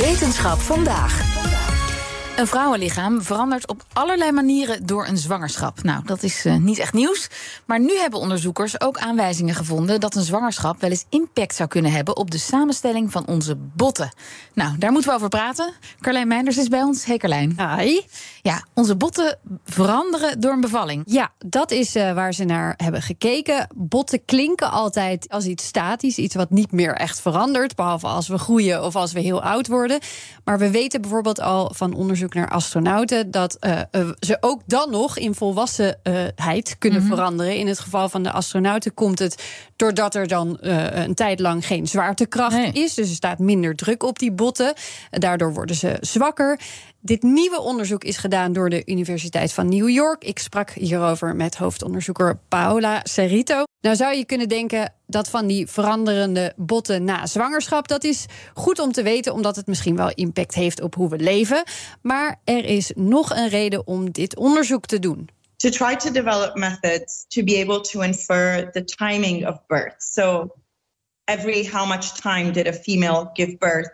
Wetenschap vandaag. Een vrouwenlichaam verandert op allerlei manieren door een zwangerschap. Nou, dat is uh, niet echt nieuws. Maar nu hebben onderzoekers ook aanwijzingen gevonden dat een zwangerschap wel eens impact zou kunnen hebben op de samenstelling van onze botten. Nou, daar moeten we over praten. Carlijn Meinders is bij ons. Hey Carlijn. Hi. Ja, onze botten veranderen door een bevalling. Ja, dat is uh, waar ze naar hebben gekeken. Botten klinken altijd als iets statisch, iets wat niet meer echt verandert, behalve als we groeien of als we heel oud worden. Maar we weten bijvoorbeeld al van onderzoek naar astronauten dat uh, uh, ze ook dan nog in volwassenheid kunnen mm -hmm. veranderen. In het geval van de astronauten komt het doordat er dan uh, een tijd lang geen zwaartekracht nee. is. Dus er staat minder druk op die botten. Daardoor worden ze zwakker. Dit nieuwe onderzoek is gedaan door de Universiteit van New York. Ik sprak hierover met hoofdonderzoeker Paola Cerrito. Nou zou je kunnen denken dat van die veranderende botten na zwangerschap... dat is goed om te weten, omdat het misschien wel impact heeft op hoe we leven. Maar er is nog een reden om dit onderzoek te doen. To try to develop methods to be able to infer the timing of birth. So every how much time did a female give birth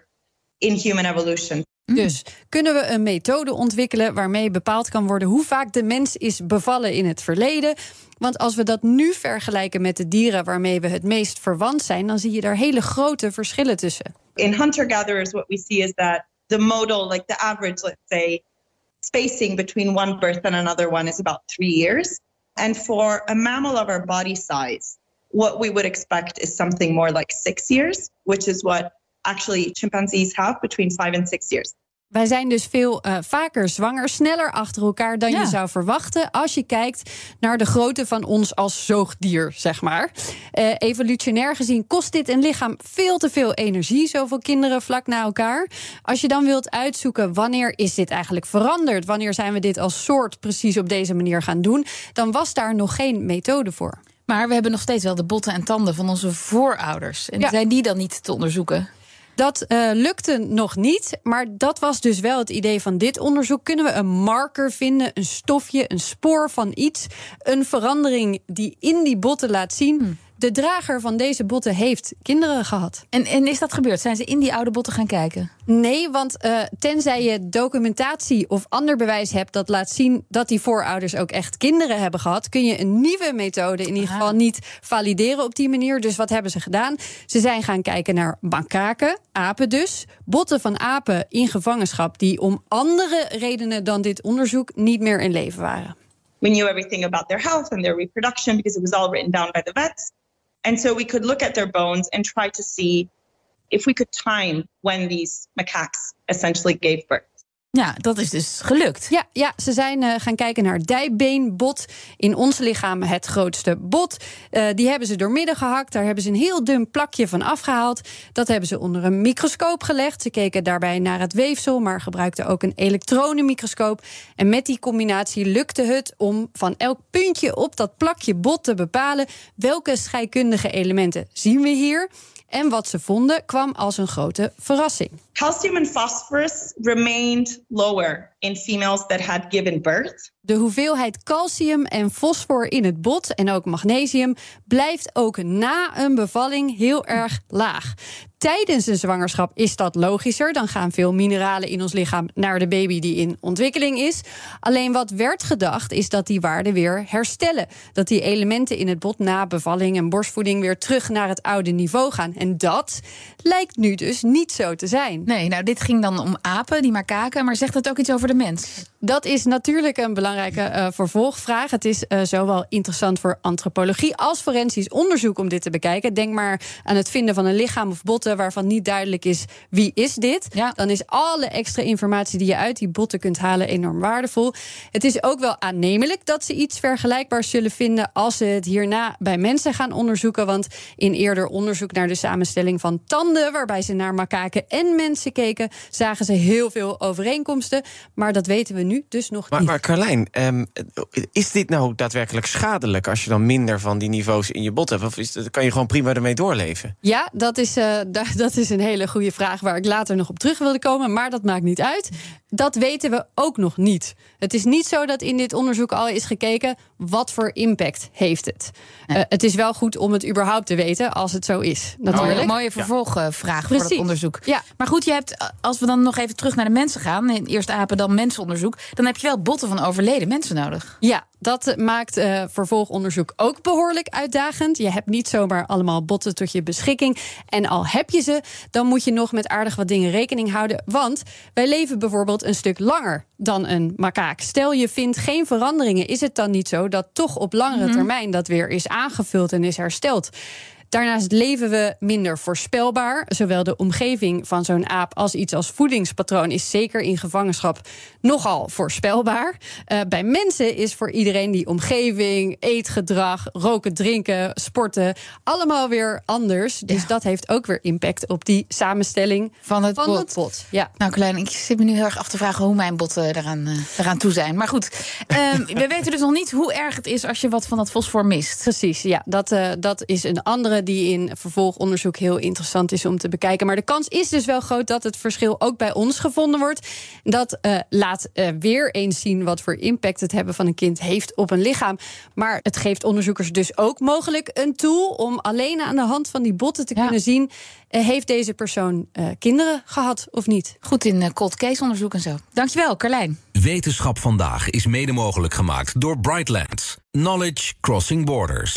in human evolution. Dus kunnen we een methode ontwikkelen waarmee bepaald kan worden hoe vaak de mens is bevallen in het verleden? Want als we dat nu vergelijken met de dieren waarmee we het meest verwant zijn, dan zie je daar hele grote verschillen tussen. In hunter-gatherers, what we see is that the modal, like the average, let's say, spacing between one birth and another one is about three years. And for a mammal of our body size, what we would expect is something more like six years, which is what actually chimpanzees have between five and six years. Wij zijn dus veel uh, vaker zwanger, sneller achter elkaar dan ja. je zou verwachten. als je kijkt naar de grootte van ons als zoogdier, zeg maar. Uh, evolutionair gezien kost dit een lichaam veel te veel energie, zoveel kinderen vlak na elkaar. Als je dan wilt uitzoeken wanneer is dit eigenlijk veranderd, wanneer zijn we dit als soort precies op deze manier gaan doen, dan was daar nog geen methode voor. Maar we hebben nog steeds wel de botten en tanden van onze voorouders. En ja. zijn die dan niet te onderzoeken? Dat uh, lukte nog niet, maar dat was dus wel het idee van dit onderzoek. Kunnen we een marker vinden, een stofje, een spoor van iets, een verandering die in die botten laat zien. De drager van deze botten heeft kinderen gehad. En, en is dat gebeurd? Zijn ze in die oude botten gaan kijken? Nee, want uh, tenzij je documentatie of ander bewijs hebt dat laat zien dat die voorouders ook echt kinderen hebben gehad, kun je een nieuwe methode in ieder geval niet valideren op die manier. Dus wat hebben ze gedaan? Ze zijn gaan kijken naar makaken, apen dus, botten van apen in gevangenschap die om andere redenen dan dit onderzoek niet meer in leven waren. We knew everything about their health and their reproduction because it was all written down by the vets. And so we could look at their bones and try to see if we could time when these macaques essentially gave birth. Ja, dat is dus gelukt. Ja, ja ze zijn uh, gaan kijken naar dijbeenbot. In ons lichaam het grootste bot. Uh, die hebben ze doormidden gehakt. Daar hebben ze een heel dun plakje van afgehaald. Dat hebben ze onder een microscoop gelegd. Ze keken daarbij naar het weefsel, maar gebruikten ook een elektronenmicroscoop. En met die combinatie lukte het om van elk puntje op dat plakje bot te bepalen welke scheikundige elementen zien we hier. En wat ze vonden kwam als een grote verrassing. Calcium and phosphorus remained lower in females that had given birth. De hoeveelheid calcium en fosfor in het bot en ook magnesium blijft ook na een bevalling heel erg laag. Tijdens een zwangerschap is dat logischer. Dan gaan veel mineralen in ons lichaam naar de baby die in ontwikkeling is. Alleen wat werd gedacht is dat die waarden weer herstellen. Dat die elementen in het bot na bevalling en borstvoeding weer terug naar het oude niveau gaan. En dat lijkt nu dus niet zo te zijn. Nee, nou dit ging dan om apen, die makaken. Maar zegt dat ook iets over de mens? Dat is natuurlijk een belangrijke uh, vervolgvraag. Het is uh, zowel interessant voor antropologie als forensisch onderzoek om dit te bekijken. Denk maar aan het vinden van een lichaam of botten waarvan niet duidelijk is wie is dit. Ja. Dan is alle extra informatie die je uit die botten kunt halen enorm waardevol. Het is ook wel aannemelijk dat ze iets vergelijkbaars zullen vinden als ze het hierna bij mensen gaan onderzoeken. Want in eerder onderzoek naar de samenstelling van tanden, waarbij ze naar makaken en mensen keken, zagen ze heel veel overeenkomsten. Maar dat weten we nu dus nog maar, niet. Maar Carlijn, um, is dit nou daadwerkelijk schadelijk als je dan minder van die niveaus in je bot hebt? Of is, kan je gewoon prima ermee doorleven? Ja, dat is, uh, dat is een hele goede vraag waar ik later nog op terug wilde komen. Maar dat maakt niet uit. Dat weten we ook nog niet. Het is niet zo dat in dit onderzoek al is gekeken wat voor impact heeft het. Nee. Uh, het is wel goed om het überhaupt te weten als het zo is. Natuurlijk. Een mooie vervolgvraag ja. voor het onderzoek. Ja. Maar goed, je hebt, als we dan nog even terug naar de mensen gaan, eerst apen, dan mensenonderzoek, dan heb je wel botten van overleden mensen nodig. Ja, dat maakt uh, vervolgonderzoek ook behoorlijk uitdagend. Je hebt niet zomaar allemaal botten tot je beschikking. En al heb je ze, dan moet je nog met aardig wat dingen rekening houden. Want wij leven bijvoorbeeld een stuk langer dan een makaak. Stel je vindt geen veranderingen, is het dan niet zo dat toch op langere mm -hmm. termijn dat weer is aangevuld en is hersteld? Daarnaast leven we minder voorspelbaar. Zowel de omgeving van zo'n aap als iets als voedingspatroon is zeker in gevangenschap nogal voorspelbaar. Uh, bij mensen is voor iedereen die omgeving, eetgedrag, roken, drinken, sporten allemaal weer anders. Dus ja. dat heeft ook weer impact op die samenstelling van het van bot. Het bot. Ja. Nou, Klein, ik zit me nu heel erg af te vragen hoe mijn botten eraan, uh, eraan toe zijn. Maar goed, uh, we weten dus nog niet hoe erg het is als je wat van dat fosfor mist. Precies, ja, dat, uh, dat is een andere die in vervolgonderzoek heel interessant is om te bekijken. Maar de kans is dus wel groot dat het verschil ook bij ons gevonden wordt. Dat uh, laat uh, weer eens zien wat voor impact het hebben van een kind heeft op een lichaam. Maar het geeft onderzoekers dus ook mogelijk een tool om alleen aan de hand van die botten te ja. kunnen zien. Uh, heeft deze persoon kinderen gehad of niet? Goed in cold case onderzoek en zo. Dankjewel, Carlijn. Wetenschap vandaag is mede mogelijk gemaakt door Brightlands. Knowledge Crossing Borders.